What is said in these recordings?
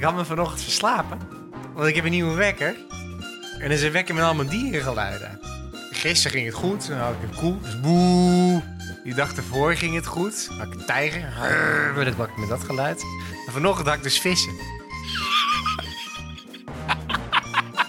Ik had me vanochtend verslapen, want ik heb een nieuwe wekker. En dat is een wekker met allemaal dierengeluiden. Gisteren ging het goed, toen had ik een koe, dus boe. Die dag ervoor ging het goed, dan had ik een tijger, Rrr, werd ik wakker met dat geluid. En vanochtend had ik dus vissen.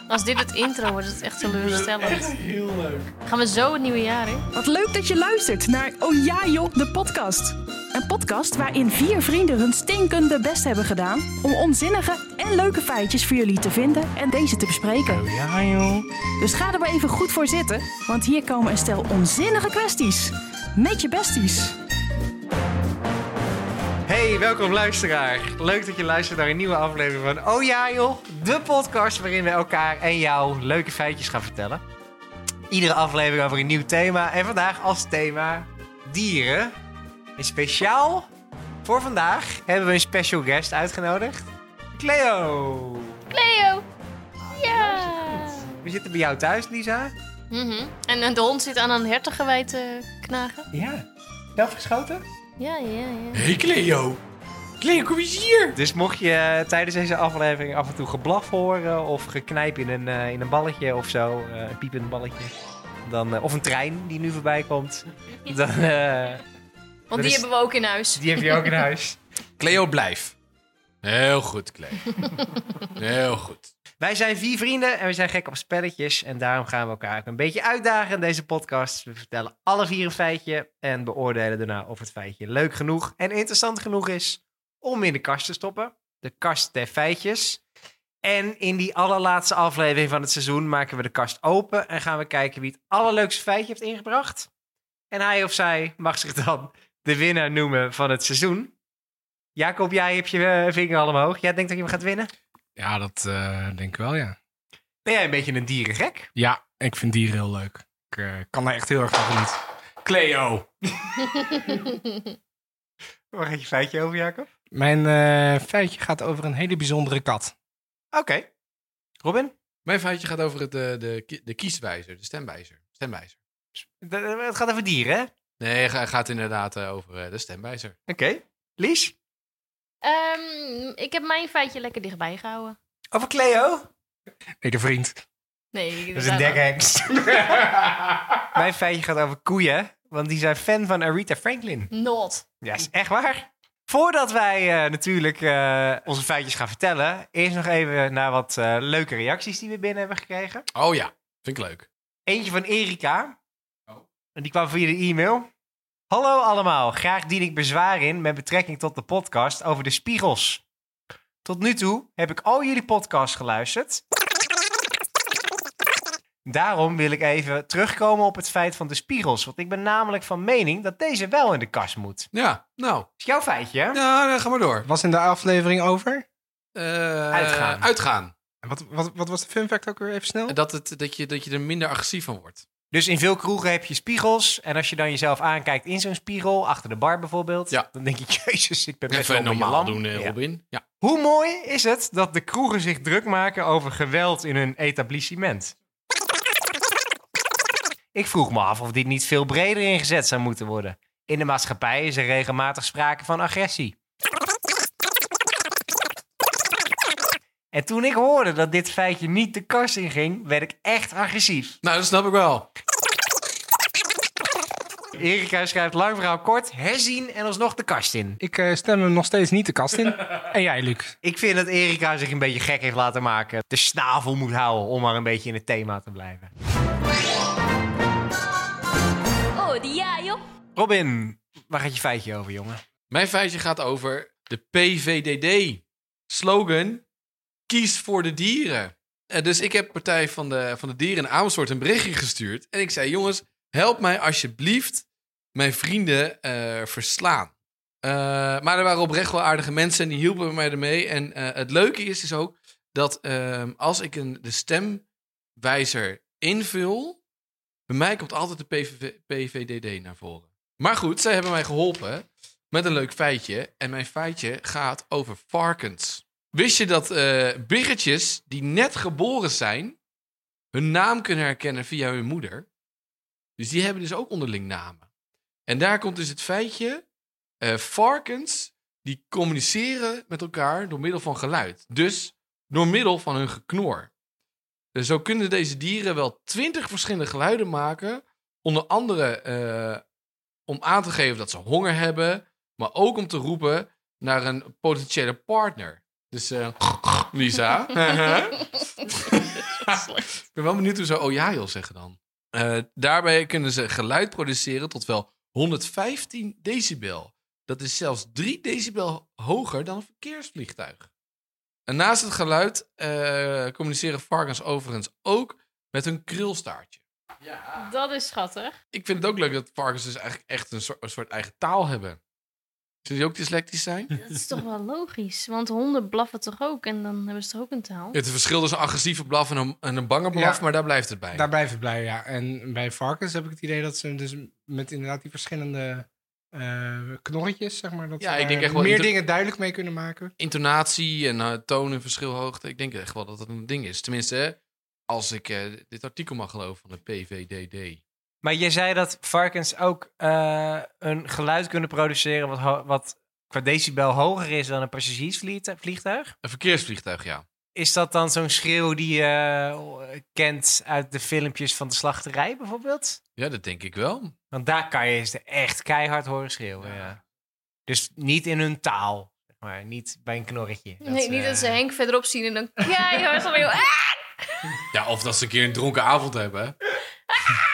Als dit het intro wordt, is het echt teleurstellend. Heel leuk. Gaan we zo het nieuwe jaar in? Wat leuk dat je luistert naar Oh ja joh, de podcast. Een podcast waarin vier vrienden hun stinkende best hebben gedaan... om onzinnige en leuke feitjes voor jullie te vinden en deze te bespreken. Ja joh. Dus ga er maar even goed voor zitten, want hier komen een stel onzinnige kwesties. Met je besties. Hey, welkom luisteraar. Leuk dat je luistert naar een nieuwe aflevering van Oh ja joh, de podcast waarin we elkaar en jou leuke feitjes gaan vertellen. Iedere aflevering over een nieuw thema en vandaag als thema dieren. En speciaal voor vandaag hebben we een special guest uitgenodigd. Cleo. Cleo! Ja! We zitten bij jou thuis, Lisa. Mhm. En eh, de hond zit aan een hertengewei te knagen. Ja. Zelf geschoten? Ja, ja, ja. Hey Cleo. Cleo, kom eens hier. Dus mocht je eh, tijdens deze aflevering af en toe geblaf horen of geknijp in een, eh, in een balletje of zo, eh, een piepend balletje, dan, eh, of een trein die nu voorbij komt, dan, eh, Want die is- hebben we ook in huis. die heb je ook in huis. Cleo, blijf. Heel goed, Cleo. Heel goed. Wij zijn vier vrienden en we zijn gek op spelletjes en daarom gaan we elkaar ook een beetje uitdagen in deze podcast. We vertellen alle vier een feitje en beoordelen daarna of het feitje leuk genoeg en interessant genoeg is om in de kast te stoppen. De kast der feitjes. En in die allerlaatste aflevering van het seizoen maken we de kast open en gaan we kijken wie het allerleukste feitje heeft ingebracht. En hij of zij mag zich dan de winnaar noemen van het seizoen. Jacob, jij hebt je eh, vinger al omhoog. Jij denkt dat je hem gaat winnen? Ja, dat eh, denk ik wel, ja. Ben jij een beetje een dierengek? Ja, ik vind dieren heel leuk. Ik eh, kan daar echt heel erg van genieten. Cleo. Waar gaat je feitje over, Jacob? Mijn eh, feitje gaat over een hele bijzondere kat. Oké. Robin? Mijn feitje gaat over het, eh, de, ki- de kieswijzer, de stemwijzer. Stemwijzer. Het gaat over dieren, hè? Oké. Nee, het gaat inderdaad eh, over eh, de stemwijzer. Lies? Ehm, ik heb mijn feitje lekker dichtbij gehouden. Over Cleo? Nee, de vriend. Nee, Dat is een dekhengst. Mijn feitje gaat over koeien, want die zijn fan van Aretha Franklin. Not. Ja, is echt waar. Voordat wij eh, natuurlijk eh, onze feitjes gaan vertellen, eerst nog even naar wat eh, leuke reacties die we binnen hebben gekregen. Oh ja, vind ik leuk. Eentje van Erika. En die kwam via de e-mail. Hallo allemaal, graag dien ik bezwaar in met betrekking tot de podcast over de spiegels. Tot nu toe heb ik al jullie podcasts geluisterd. Daarom wil ik even terugkomen op het feit van de spiegels. Want ik ben namelijk van mening dat deze wel in de kast moet. Ja, nou. Is jouw feitje? hè? Ja, dan ga maar door. Was in de aflevering over? Eh, Uitgaan. Uitgaan. En Wat, wat, wat was de fun fact ook weer even snel? Dat, het, dat, je, dat je er minder agressief van wordt. Dus in veel kroegen heb je spiegels. En als je dan jezelf aankijkt in zo'n spiegel, achter de bar bijvoorbeeld, Ja. dan denk je, jezus, ik ben best Even wel normaal doen, eh, Ja. Robin. Ja. Hoe mooi is het dat de kroegen zich druk maken over geweld in hun etablissement? Ik vroeg me af of dit niet veel breder ingezet zou moeten worden. In de maatschappij is er regelmatig sprake van agressie. En toen ik hoorde dat dit feitje niet de kast inging, werd ik echt agressief. Nou, dat snap ik wel. Erika schrijft lang verhaal kort, herzien en alsnog de kast in. Ik eh, stem hem nog steeds niet de kast in. en jij, Luc? Ik vind dat Erika zich een beetje gek heeft laten maken. De snavel moet houden om maar een beetje in het thema te blijven. Oh, die ja, joh. Robin, waar gaat je feitje over, jongen? Mijn feitje gaat over de PVDD. Slogan, kies voor de dieren. Eh, dus ik heb Partij van de, van de Dieren in Amersfoort een berichtje gestuurd. En ik zei, jongens, help mij alsjeblieft mijn vrienden eh, verslaan. Eh, maar er waren oprecht wel aardige mensen en die hielpen mij ermee. En het leuke is dus ook dat ehm, als ik een, de stemwijzer invul, bij mij komt altijd de PVV, PVDD naar voren. Maar goed, zij hebben mij geholpen met een leuk feitje. En mijn feitje gaat over varkens. Wist je dat eh biggetjes die net geboren zijn, hun naam kunnen herkennen via hun moeder? Dus die hebben dus ook onderling namen. En daar komt dus het feitje: eh, varkens die communiceren met elkaar door middel van geluid. Dus door middel van hun geknor. Dus zo kunnen deze dieren wel twintig verschillende geluiden maken. Onder andere eh, om aan te geven dat ze honger hebben. Maar ook om te roepen naar een potentiële partner. Dus eh, Lisa. Ik ben wel benieuwd hoe ze Ojajo zeggen dan. Eh, daarbij kunnen ze geluid produceren tot wel 115 decibel. Dat is zelfs 3 decibel hoger dan een verkeersvliegtuig. En naast het geluid eh, communiceren varkens overigens ook met hun krulstaartje. Dat is schattig. Ik vind het ook leuk dat varkens dus eigenlijk echt een soort, een soort eigen taal hebben. Zullen die ook dyslectisch zijn? Dat is toch wel logisch. Want honden blaffen toch ook en dan hebben ze toch ook een taal? Het verschil tussen een agressieve blaf en een, en een bange blaf, Ja. maar daar blijft het bij. Daar blijf ik blij, ja. En bij varkens heb ik het idee dat ze dus met inderdaad die verschillende eh knorretjes, zeg maar, dat Ja, ze ik denk echt wel meer dingen duidelijk mee kunnen maken. Intonatie en eh, toon en verschilhoogte. Ik denk echt wel dat dat een ding is. Tenminste, hè, als ik eh, dit artikel mag geloven van de PVDD. Maar je zei dat varkens ook eh, een geluid kunnen produceren wat, wat qua decibel hoger is dan een passagiersvliegtuig. Een verkeersvliegtuig, ja. Is dat dan zo'n schreeuw die je eh, kent uit de filmpjes van de slachterij bijvoorbeeld? Ja, dat denk ik wel. Want daar kan je ze echt keihard horen schreeuwen, ja. Dus niet in hun taal, maar. Niet bij een knorretje. nee, niet dat ze eh, Henk verderop zien en dan keihard van heel... Ja, of dat ze een keer een dronken avond hebben.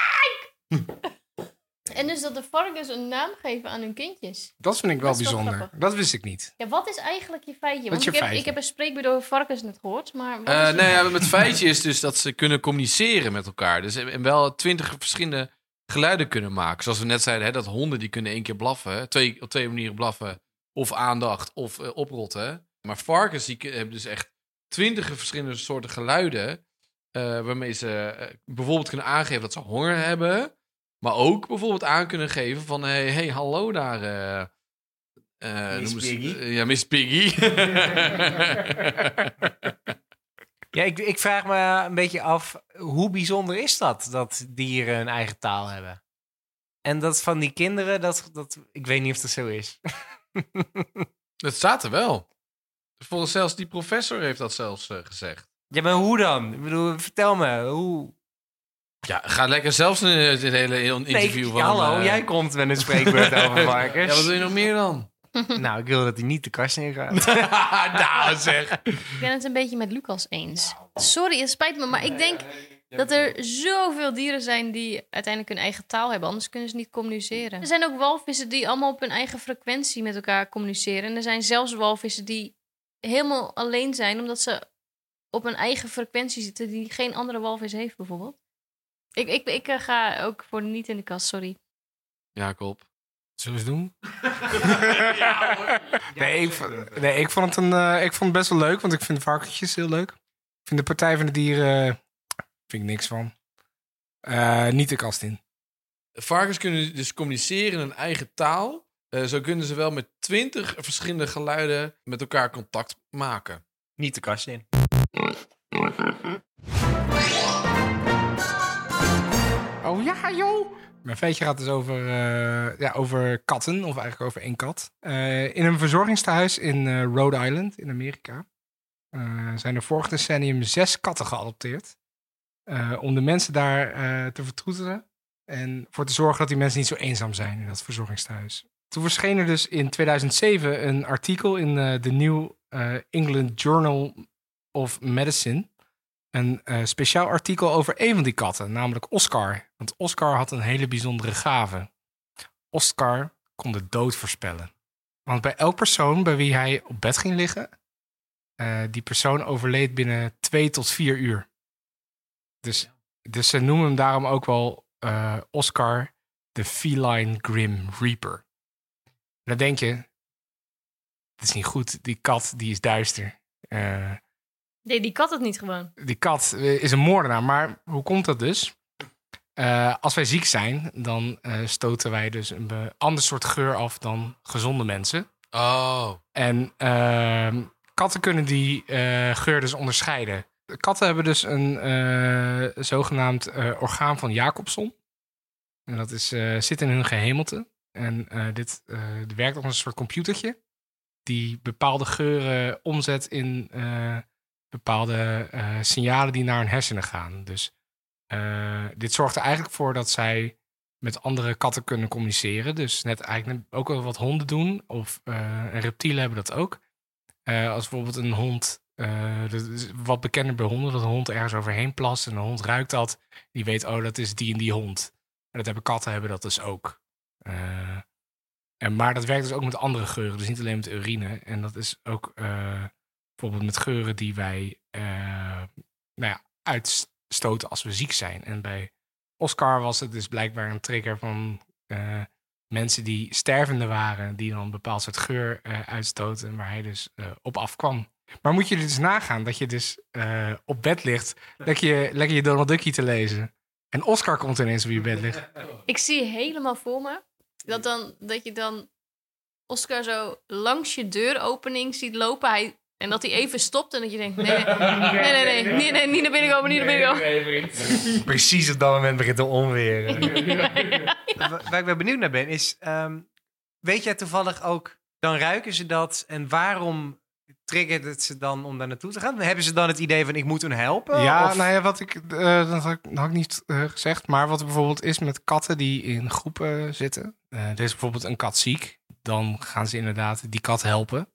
En dus dat de varkens een naam geven aan hun kindjes. Dat vind ik wel Dat is wel bijzonder. dat wist ik niet. Ja, wat is eigenlijk je feitje? Want je ik, heb, feitje? ik heb een spreekbeurt over varkens net gehoord, maar... Eh, nee, ja, het feitje is dus dat ze kunnen communiceren met elkaar. Dus en wel twintig verschillende geluiden kunnen maken. Zoals we net zeiden, hè, dat honden die kunnen één keer blaffen. Twee, op twee manieren blaffen. Of aandacht, of eh, oprotten. Maar varkens die hebben dus echt twintig verschillende soorten geluiden. eh, waarmee ze eh, bijvoorbeeld kunnen aangeven dat ze honger hebben. Maar ook bijvoorbeeld aan kunnen geven van... Hey, hey hallo daar... eh eh, Miss ze- Piggy. eh, ja, Miss Piggy. Ja, ik, ik vraag me een beetje af, hoe bijzonder is dat, dat dieren een eigen taal hebben? En dat van die kinderen, dat, dat, ik weet niet of dat zo is. Het staat er wel. Volgens zelfs die professor heeft dat zelfs gezegd. Ja, maar hoe dan? Ik bedoel, vertel me, hoe... Ja, ga lekker zelfs in het hele heel interview Nee, van... hallo, eh, jij komt met een spreekbeurt over varkens. Ja, wat wil je nog meer dan? Nou, ik wil dat hij niet de kast ingaat. nou zeg. Ik ben het een beetje met Lucas eens. Sorry, het spijt me, maar ik denk dat er zoveel dieren zijn die uiteindelijk hun eigen taal hebben. Anders kunnen ze niet communiceren. Er zijn ook walvissen die allemaal op hun eigen frequentie met elkaar communiceren. En er zijn zelfs walvissen die helemaal alleen zijn omdat ze op een eigen frequentie zitten die geen andere walvis heeft, bijvoorbeeld. Ik, ik, ik eh, ga ook voor niet in de kast, sorry. Jacob. Zullen we het doen? nee, ik, vond- nee ik, vond het een, eh, ik vond het best wel leuk, want ik vind varkentjes heel leuk. Ik vind de Partij van de Dieren, eh, vind ik niks van. Eh, niet de kast in. Varkens kunnen dus communiceren in hun eigen taal. Eh, zo kunnen ze wel met twintig verschillende geluiden met elkaar contact maken. niet de kast in. Ja, joh! Mijn feitje gaat dus over, eh, ja, over katten, of eigenlijk over één kat. Eh, in een verzorgingstehuis in eh, Rhode Island in Amerika zijn er vorig decennium zes katten geadopteerd. om de mensen daar te vertroetelen en voor te zorgen dat die mensen niet zo eenzaam zijn in dat verzorgingstehuis. Toen verscheen er dus in 2007 een artikel in de New England Journal of Medicine een eh, speciaal artikel over een van die katten, namelijk Oscar. Want Oscar had een hele bijzondere gave. Oscar kon de dood voorspellen. Want bij elk persoon bij wie hij op bed ging liggen, eh, die persoon overleed binnen twee tot vier uur. Dus, dus ze noemen hem daarom ook wel eh, Oscar de Feline Grim Reaper. En dan denk je, dat is niet goed, die kat die is duister. Eh, Nee, die kat het niet gewoon. die kat eh, is een moordenaar. Maar hoe komt dat dus? Eh, als wij ziek zijn, dan eh, stoten wij dus een ander soort geur af dan gezonde mensen. Oh. En ehm, katten kunnen die eh, geur dus onderscheiden. Katten hebben dus een eh, zogenaamd eh, orgaan van Jacobson. En dat is, eh, zit in hun gehemelte. En eh, dit eh, werkt als een soort computertje. die bepaalde geuren omzet in eh, bepaalde eh, signalen die naar hun hersenen gaan. Dus eh, dit zorgt er eigenlijk voor dat zij met andere katten kunnen communiceren. Dus net eigenlijk ook wel wat honden doen. Of eh, en reptielen hebben dat ook. Als bijvoorbeeld een hond, wat bekender bij honden, dat een hond ergens overheen plast en een hond ruikt dat. Die weet, oh, dat is die en die hond. En dat hebben katten hebben dat dus ook. En, maar dat werkt dus ook met andere geuren, dus niet alleen met urine. En dat is ook bijvoorbeeld met geuren die wij eh, nou ja, uitstoten als we ziek zijn. En bij Oscar was het dus blijkbaar een trigger van eh, mensen die stervende waren, die dan een bepaald soort geur eh, uitstoten, waar hij dus op afkwam. Maar moet je dus nagaan dat je dus op bed ligt, lekker je, lekker je Donald Duckie te lezen. En Oscar komt ineens op je bed liggen. Ik zie helemaal voor me dat, dan, dat je dan Oscar zo langs je deuropening ziet lopen. Hij, en dat hij even stopt en dat je denkt: nee, nee, nee, nee, nee, niet naar binnen komen, niet naar binnen komen. Precies op dat moment begint te onweren. Wa- Waar ik wel benieuwd naar ben, is... ehm, weet jij toevallig ook... Dan ruiken ze dat en waarom triggert het ze dan om daar naartoe te gaan? Hebben ze dan het idee van ik moet hun helpen? Ja, Of- nou ja, wat ik, eh, dat, had ik, dat had ik niet eh, gezegd. Maar wat er bijvoorbeeld is met katten die in groepen zitten. eh, er is bijvoorbeeld een kat ziek. Dan gaan ze inderdaad die kat helpen.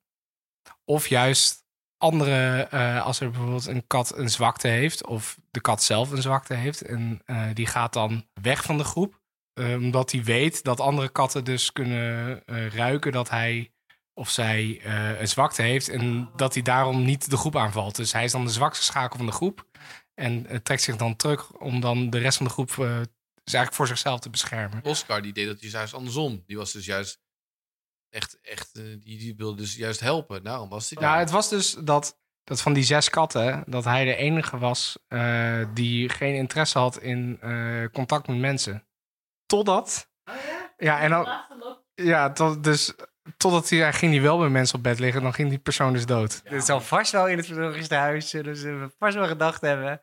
Of juist andere, eh, als er bijvoorbeeld een kat een zwakte heeft. Of de kat zelf een zwakte heeft. En eh, die gaat dan weg van de groep. eh, omdat hij weet dat andere katten dus kunnen ruiken dat hij of zij een zwakte heeft en dat hij daarom niet de groep aanvalt. Dus hij is dan de zwakste schakel van de groep en trekt zich dan terug om dan de rest van de groep dus eigenlijk voor zichzelf te beschermen. Oscar die deed dat juist andersom. Die was dus juist echt, echt eh, die, die wilde dus juist helpen. Daarom was hij Ja, daar. het was dus dat, dat van die zes katten, dat hij de enige was eh, die geen interesse had in eh, contact met mensen. Totdat. ja? en dan. Ja, tot, dus totdat hij, hij ging hij wel bij mensen op bed liggen, dan ging die persoon dus dood. Dit zal vast wel in het verzorgingshuis, zullen ze vast wel gedacht hebben.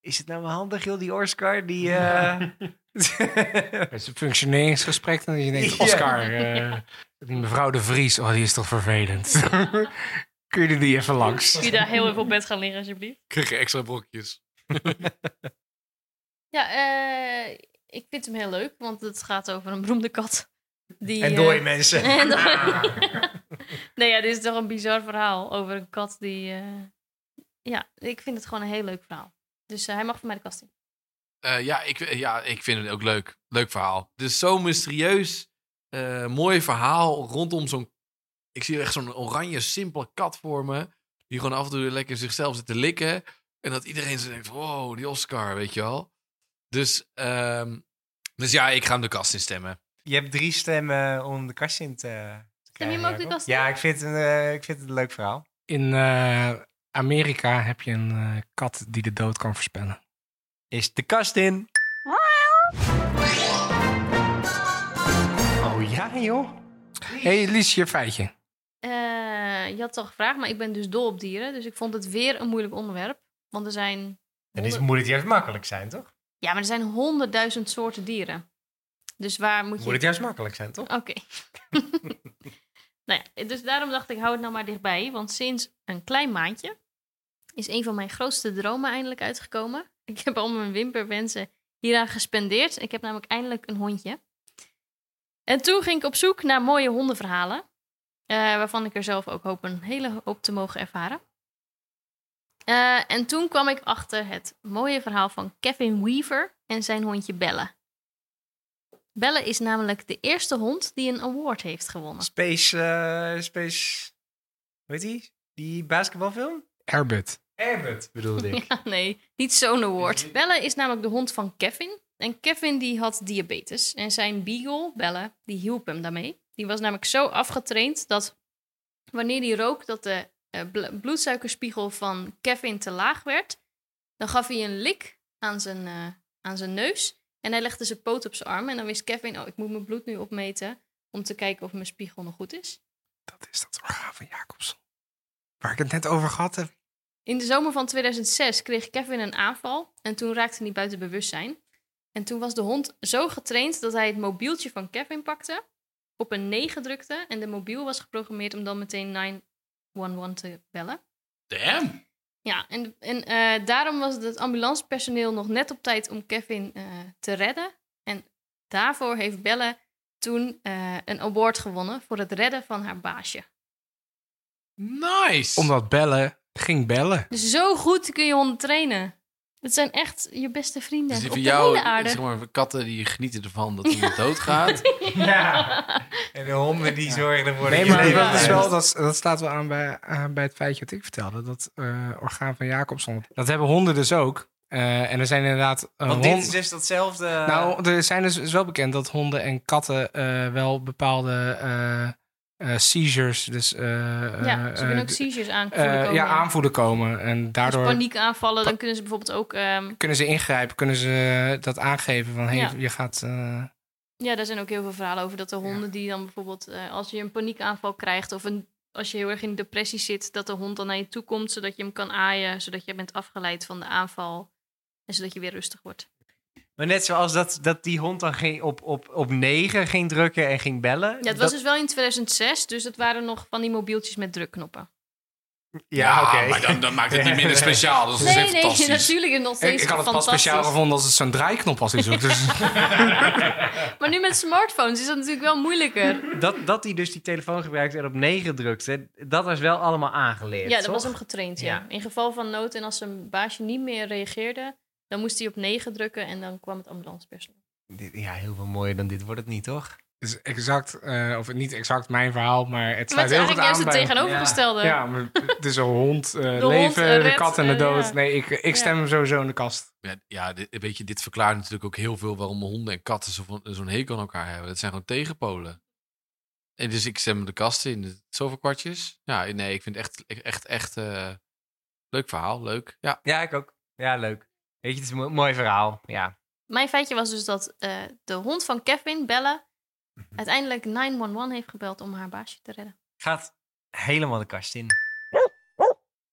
Is het nou wel handig, joh, die Oscar? Die, eh, Het is een functioneringsgesprek en je denkt, Ja. Oscar, eh, die mevrouw de Vries, oh, die is toch vervelend. Kun je die even langs? Kun je daar heel even op bed gaan liggen, alsjeblieft? Kreeg je extra brokjes. Ja, eh, ik vind hem heel leuk, want het gaat over een beroemde kat. Die, en eh, dooie mensen. en nee, ja, dit is toch een bizar verhaal over een kat die... eh, Ja, ik vind het gewoon een heel leuk verhaal. Dus eh, hij mag voor mij de kast in. Eh, ja, ik, ja, ik vind het ook leuk. Leuk verhaal. Dus zo'n mysterieus, eh, mooi verhaal rondom zo'n... Ik zie echt zo'n oranje, simpele kat voor me. Die gewoon af en toe lekker zichzelf zit te likken. En dat iedereen zo denkt, wow, die Oscar, weet je wel. Dus, ehm, dus ja, ik ga hem de kast instemmen. Je hebt drie stemmen om de kast in te, te Stem je hem krijgen, ook de kast in? Ja, ik vind, het, een, eh, ik vind het een leuk verhaal. In eh, Amerika heb je een eh, kat die de dood kan voorspellen. Is de kast in? Ja, joh. hey, Lies, je feitje. Eh, je had het al gevraagd, maar ik ben dus dol op dieren. Dus ik vond het weer een moeilijk onderwerp. Want er zijn... En is, moet het juist makkelijk zijn, toch? Ja, maar er zijn honderdduizend soorten dieren. Dus waar moet je... Moet het juist makkelijk zijn, toch? Oké. nou ja, dus daarom dacht ik, hou het nou maar dichtbij. Want sinds een klein maandje is een van mijn grootste dromen eindelijk uitgekomen. Ik heb al mijn wimperwensen hieraan gespendeerd. Ik heb namelijk eindelijk een hondje. En toen ging ik op zoek naar mooie hondenverhalen. eh, waarvan ik er zelf ook hoop een hele hoop te mogen ervaren. Eh, en toen kwam ik achter het mooie verhaal van Kevin Weaver en zijn hondje Belle. Belle is namelijk de eerste hond die een award heeft gewonnen. Space, eh, Space, weet die? Die basketbalfilm? Airbud. Airbud bedoelde ik. Ja, nee, niet zo'n award. Belle is namelijk de hond van Kevin. En Kevin die had diabetes. En zijn beagle, Belle, die hielp hem daarmee. Die was namelijk zo afgetraind dat wanneer hij rook dat de eh, bl- bloedsuikerspiegel van Kevin te laag werd, dan gaf hij een lik aan zijn, eh, aan zijn neus. En hij legde zijn poot op zijn arm. En dan wist Kevin, oh, ik moet mijn bloed nu opmeten om te kijken of mijn spiegel nog goed is. Dat is dat orgaan van Jacobson. Waar ik het net over gehad heb. In de zomer van 2006 kreeg Kevin een aanval en toen raakte hij buiten bewustzijn. En toen was de hond zo getraind dat hij het mobieltje van Kevin pakte op een 9 drukte en de mobiel was geprogrammeerd om dan meteen 911 te bellen. Damn. Ja, en, en eh, daarom was het ambulancepersoneel nog net op tijd om Kevin eh, te redden. En daarvoor heeft Belle toen eh, een award gewonnen voor het redden van haar baasje. Nice. Omdat bellen ging bellen. Dus zo goed kun je honden trainen. Het zijn echt je beste vrienden Dus die op van de jou, hele aarde. zeg maar, katten die genieten ervan dat iemand doodgaat. Ja. En de honden die zorgen ervoor Nee, dat je maar leven dat, is blijft. wel, dat, dat staat wel aan bij, aan bij het feitje wat ik vertelde. Dat eh, orgaan van Jacobson. Dat hebben honden dus ook. Eh, en er zijn inderdaad... eh, Want dit is dus datzelfde... Nou, er zijn dus is wel bekend dat honden en katten eh, wel bepaalde seizures, dus eh, ja, eh, ze kunnen ook eh, seizures eh, aanvoelen komen. ja, aanvoelen komen. En Als daardoor paniekaanvallen, dan kunnen ze bijvoorbeeld ook... ehm, kunnen ze ingrijpen, kunnen ze dat aangeven van hey, Ja. je gaat. eh, Ja, daar zijn ook heel veel verhalen over dat de honden die dan bijvoorbeeld, eh, als je een paniekaanval krijgt of een, als je heel erg in depressie zit, dat de hond dan naar je toe komt zodat je hem kan aaien, zodat je bent afgeleid van de aanval en zodat je weer rustig wordt. Maar net zoals dat, dat die hond dan ging op, op, op 9 ging drukken en ging bellen. Ja, het was dat- dus wel in 2006, dus het waren nog van die mobieltjes met drukknoppen. Ja, oké. maar dan, dan maakt het niet minder speciaal. Dat is Nee, nee, fantastisch. natuurlijk is het nog ik, steeds ik had het pas speciaal gevonden als het zo'n draaiknop was. Dus, dus Maar nu met smartphones is dat natuurlijk wel moeilijker. Dat, dat hij dus die telefoon gebruikte en op 9 drukte, dat was wel allemaal aangeleerd. Ja, dat toch? was hem getraind, ja. Ja. In geval van nood en als zijn baasje niet meer reageerde, dan moest hij op 9 drukken en dan kwam het ambulancepersoneel. Ja, heel veel mooier dan dit wordt het niet, toch? is exact, eh, of niet exact mijn verhaal, maar het Maar sluit het is heel goed eigenlijk juist aan het bij. tegenovergestelde. Ja, maar het is een hond, eh, leven, een de red, kat en de eh, dood. ja. Nee, ik, ik stem Ja. hem sowieso in de kast. Ja, ja dit, weet je, dit verklaart natuurlijk ook heel veel waarom honden en katten zo- zo'n hekel aan elkaar hebben. Dat zijn gewoon tegenpolen. En dus ik stem de kast in. Zoveel kwartjes. Ja, nee, ik vind het echt, echt, echt eh, leuk verhaal. Leuk. Ja. Ja, ik ook. Ja, leuk. Weet je, het is een mo- mooi verhaal. Ja. Mijn feitje was dus dat eh, de hond van Kevin, Bella, Mhm. uiteindelijk 911 heeft gebeld om haar baasje te redden. Gaat helemaal de kast in.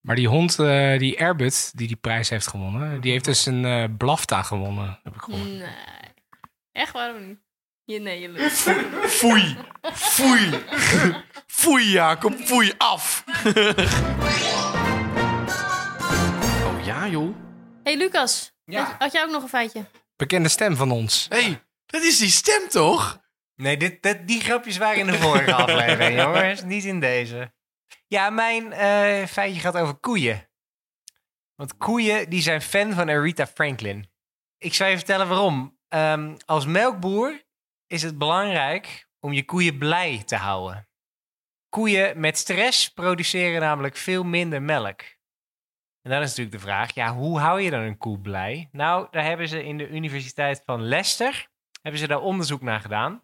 Maar die hond, eh, die Airbud, die die prijs heeft gewonnen, die heeft dus een eh Blafta gewonnen, heb ik gehoord. Nee. Echt waarom niet? Je, nee, je lukt. Foei. Foei. Foei, Jacob. Foei af. oh ja, joh. Hey, Lucas. Ja. Had, jij ook nog een feitje? Bekende stem van ons. hey, dat is die stem toch? Nee, dit, dit, die grapjes waren in de vorige aflevering, jongens. Niet in deze. Ja, mijn eh, feitje gaat over koeien. Want koeien, die zijn fan van Aretha Franklin. Ik zal je vertellen waarom. Ehm, als melkboer is het belangrijk om je koeien blij te houden. Koeien met stress produceren namelijk veel minder melk. En dan is natuurlijk de vraag, ja, hoe hou je dan een koe blij? Nou, daar hebben ze in de Universiteit van Leicester hebben ze daar onderzoek naar gedaan.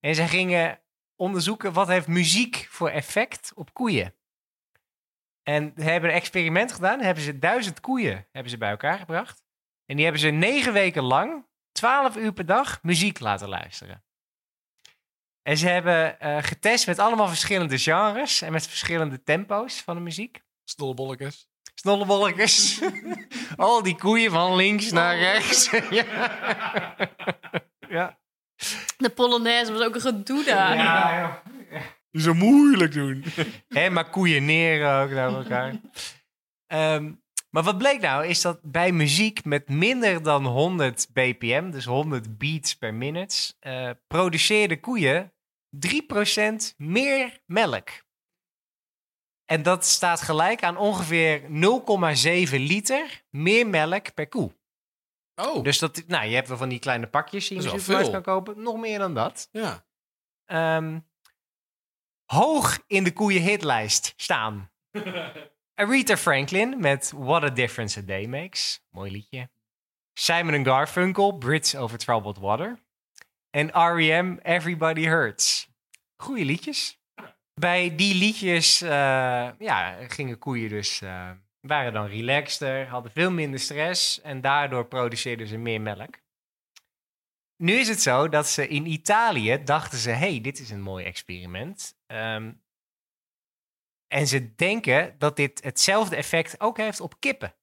En ze gingen onderzoeken wat heeft muziek voor effect op koeien. En ze hebben een experiment gedaan. Hebben ze duizend koeien hebben ze bij elkaar gebracht. En die hebben ze negen weken lang, twaalf uur per dag, muziek laten luisteren. En ze hebben eh, getest met allemaal verschillende genres en met verschillende tempo's van de muziek. Snollebolletjes. Snollebolletjes. Al die koeien van links naar rechts. ja. ja. De Polonaise was ook een gedoe daar. Ja, Zo moeilijk doen. Hè, maar koeien neer ook naar elkaar. Ehm, maar wat bleek nou, is dat bij muziek met minder dan 100 bpm, dus 100 beats per minute, eh produceerden koeien 3% meer melk. En dat staat gelijk aan ongeveer 0,7 liter meer melk per koe. Oh, Dus dat, nou, je hebt wel van die kleine pakjes die je in de supermarkt kan kopen. Nog meer dan dat. ja. Ehm, hoog in de koeien-hitlijst staan. Aretha Franklin met What a Difference a Day Makes. Mooi liedje. Simon Garfunkel, Brits Over Troubled Water. En R.E.M. Everybody Hurts. Goeie liedjes. Bij die liedjes eh, ja, gingen koeien dus... eh, waren dan relaxter, hadden veel minder stress... en daardoor produceerden ze meer melk. Nu is het zo dat ze in Italië dachten ze: hey, dit is een mooi experiment. Ehm, en ze denken dat dit hetzelfde effect ook heeft op kippen.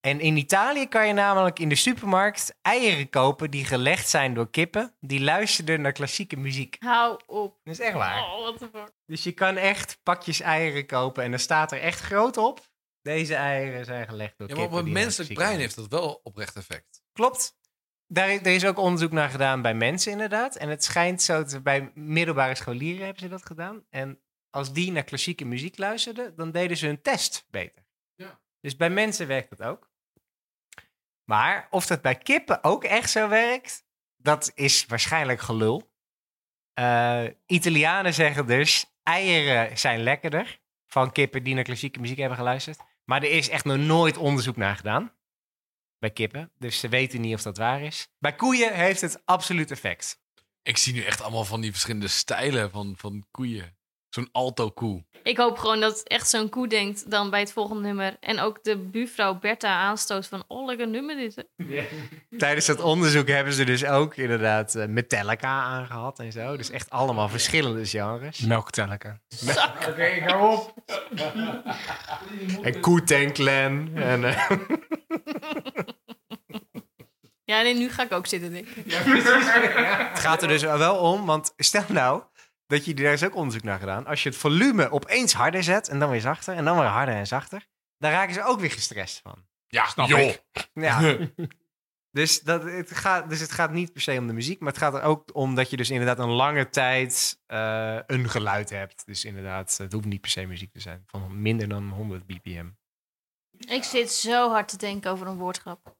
En in Italië kan je namelijk in de supermarkt eieren kopen die gelegd zijn door kippen. Die luisterden naar klassieke muziek. Hou op. Dat is echt waar. Oh, what the fuck. Dus je kan echt pakjes eieren kopen en dan staat er echt groot op. Deze eieren zijn gelegd door Ja, maar kippen. op een menselijk brein heeft dat wel oprecht effect. Klopt. Daar, er is ook onderzoek naar gedaan bij mensen inderdaad. En het schijnt zo te bij middelbare scholieren hebben ze dat gedaan. En als die naar klassieke muziek luisterden, dan deden ze hun test beter. Ja. Dus bij mensen werkt dat ook. Maar of dat bij kippen ook echt zo werkt, dat is waarschijnlijk gelul. Eh, Italianen zeggen dus, eieren zijn lekkerder van kippen die naar klassieke muziek hebben geluisterd. Maar er is echt nog nooit onderzoek naar gedaan bij kippen. Dus ze weten niet of dat waar is. Bij koeien heeft het absoluut effect. Ik zie nu echt allemaal van die verschillende stijlen van, van koeien. Zo'n alto koe. Ik hoop gewoon dat echt zo'n koe denkt dan bij het volgende nummer. En ook de buurvrouw Bertha aanstoot van... Oh, lekker nummer dit. hè. Tijdens dat onderzoek hebben ze dus ook inderdaad eh, Metallica aangehad en zo. Dus echt allemaal verschillende genres. Melktelken. Oké, ik hou op. en Koe Clan. En, eh, Ja, nee, nu ga ik ook zitten, denk ik. het gaat er dus wel om, want stel nou dat je, daar is ook onderzoek naar gedaan. Als je het volume opeens harder zet en dan weer zachter en dan weer harder en zachter. Dan raken ze ook weer gestrest van. Ja, Snap joh. ik. Ja. dus, dat, het gaat, dus het gaat niet per se om de muziek, maar het gaat er ook om dat je dus inderdaad een lange tijd eh, een geluid hebt. Dus inderdaad, het hoeft niet per se muziek te zijn. Van minder dan 100 bpm. Ik zit zo hard te denken over een woordgrap.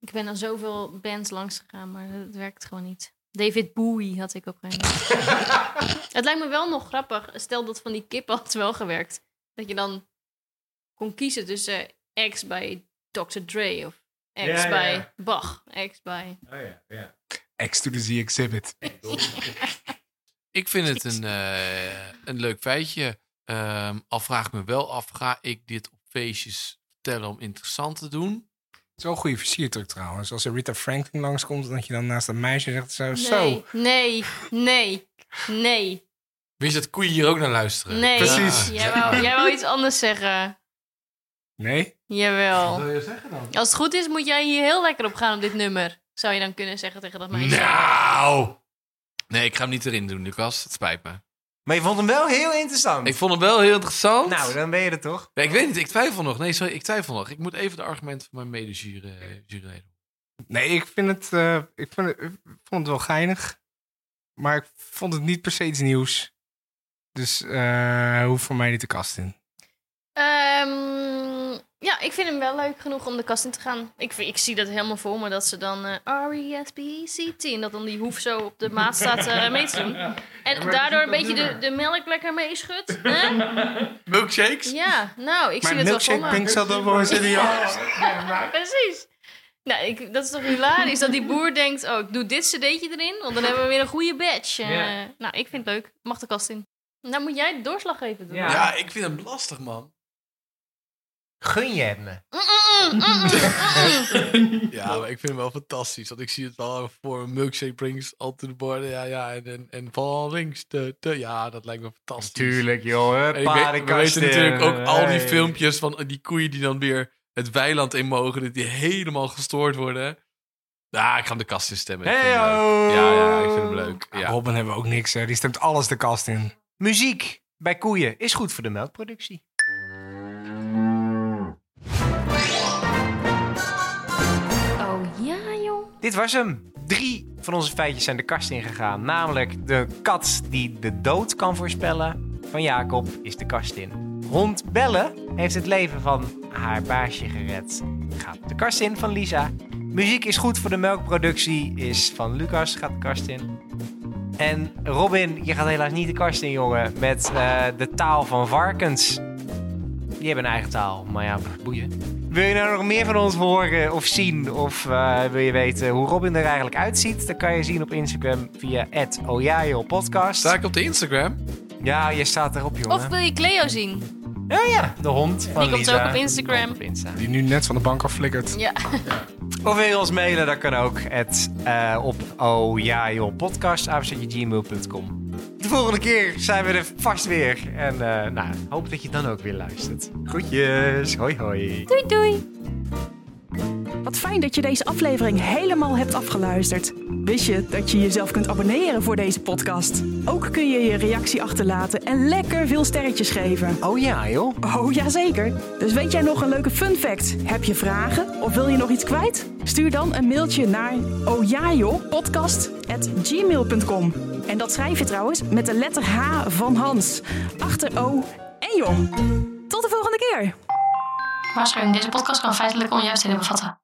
Ik ben aan zoveel bands langs gegaan, maar het werkt gewoon niet. David Bowie had ik op een. Het lijkt me wel nog grappig. Stel dat van die kip had wel gewerkt. Dat je dan kon kiezen tussen X bij Dr. Dre of X Ja, bij ja. Bach. X bij... Oh ja, ja. X to the Z exhibit. Ik vind het een, eh, een leuk feitje. Ehm, al vraag ik me wel af, ga ik dit op feestjes vertellen om interessant te doen? Het is wel een goede versiertruc trouwens. Als er Rita Franklin langskomt, dat je dan naast een meisje zegt zo... Zo, Nee, nee, nee, nee, Weet je dat koeien hier ook naar luisteren? nee. Precies. Jij wou, jij wou iets anders zeggen. nee? Jawel. wil je zeggen dan? Als het goed is, moet jij hier heel lekker op gaan op dit nummer. Zou je dan kunnen zeggen tegen dat meisje? Nou! Nee, ik ga hem niet erin doen, Lucas. Het spijt me. Maar je vond hem wel heel interessant. Ik vond hem wel heel interessant. Nou, dan ben je er toch? Nee, ik weet niet, ik twijfel nog. Nee, sorry, ik twijfel nog. Ik moet even de argumenten van mijn mede-juryleden. Nee, ik vind het... eh, ik, vind het, ik vond het wel geinig. Maar ik vond het niet per se iets nieuws. Dus eh hoeft voor mij niet de kast in. Ehm, ja, ik vind hem wel leuk genoeg om de kast in te gaan. Ik, ik zie dat helemaal voor me, dat ze dan eh R-E-S-P-C-T... en dat dan die hoef zo op de maat staat eh, mee te doen. En daardoor een beetje de, de melk lekker meeschudt. hè? Milkshakes? Ja, nou, ik zie het wel voor milkshake me. pinkt zo dan voor serieus. Precies. Nou, ik, dat is toch hilarisch dat die boer denkt... oh, ik doe dit cd'tje erin, want dan hebben we weer een goede badge. Eh, Ja. Nou, ik vind het leuk. Mag de kast in. Nou, moet jij de doorslag even doen. Ja. Ja, ik vind hem lastig, man. Gun je het me? Ja, maar ik vind hem wel fantastisch. Want ik zie het wel voor een milkshake brings all to the board. Ja, ja, en, en, en van links te, te. Ja, dat lijkt me fantastisch. Tuurlijk, joh. En ik weet- we weten natuurlijk ook al die Hey. filmpjes van die koeien die dan weer het weiland in mogen. Dat die helemaal gestoord worden. Ja, ik ga hem de kast in stemmen. Leuk. Ja, ja, ik vind hem leuk. Ja. Ja. Robin hebben we ook niks. Hè. Die stemt alles de kast in. Muziek bij koeien is goed voor de melkproductie. Dit was hem. Drie van onze feitjes zijn de kast ingegaan. Namelijk de kat die de dood kan voorspellen van Jacob is de kast in. Hond Belle heeft het leven van haar baasje gered. Gaat de kast in van Lisa. Muziek is goed voor de melkproductie is van Lucas. Gaat de kast in. En Robin, je gaat helaas niet de kast in, jongen. Met eh, de taal van varkens. Die hebben een eigen taal, maar ja, boeien. Wil je nou nog meer van ons horen of zien? Of eh, wil je weten hoe Robin er eigenlijk uitziet? Dan kan je zien op Instagram via @ojajo-podcast. Sta ik op de Instagram? Ja, je staat erop, jongen. Of wil je Cleo zien? Ja, ja, de hond van Die komt Lisa. ook op Instagram. Komt op Insta. Die nu net van de bank afflikkert. Ja. Of wil je ons mailen? Dat kan ook. Het, eh, op podcast gmail.com. De volgende keer zijn we er vast weer. En eh, nou, hoop dat je dan ook weer luistert. Groetjes. Hoi hoi. Doei doei. Wat fijn dat je deze aflevering helemaal hebt afgeluisterd. Wist je dat je jezelf kunt abonneren voor deze podcast? Ook kun je je reactie achterlaten en lekker veel sterretjes geven. Oh ja, joh. Oh, jazeker. Dus weet jij nog een leuke fun fact? Heb je vragen of wil je nog iets kwijt? Stuur dan een mailtje naar ojajo.podcast.gmail.com En dat schrijf je trouwens met de letter H van Hans. Achter O en Jong. Tot de volgende keer! Waarschuwing, deze podcast kan feitelijk onjuistheden bevatten.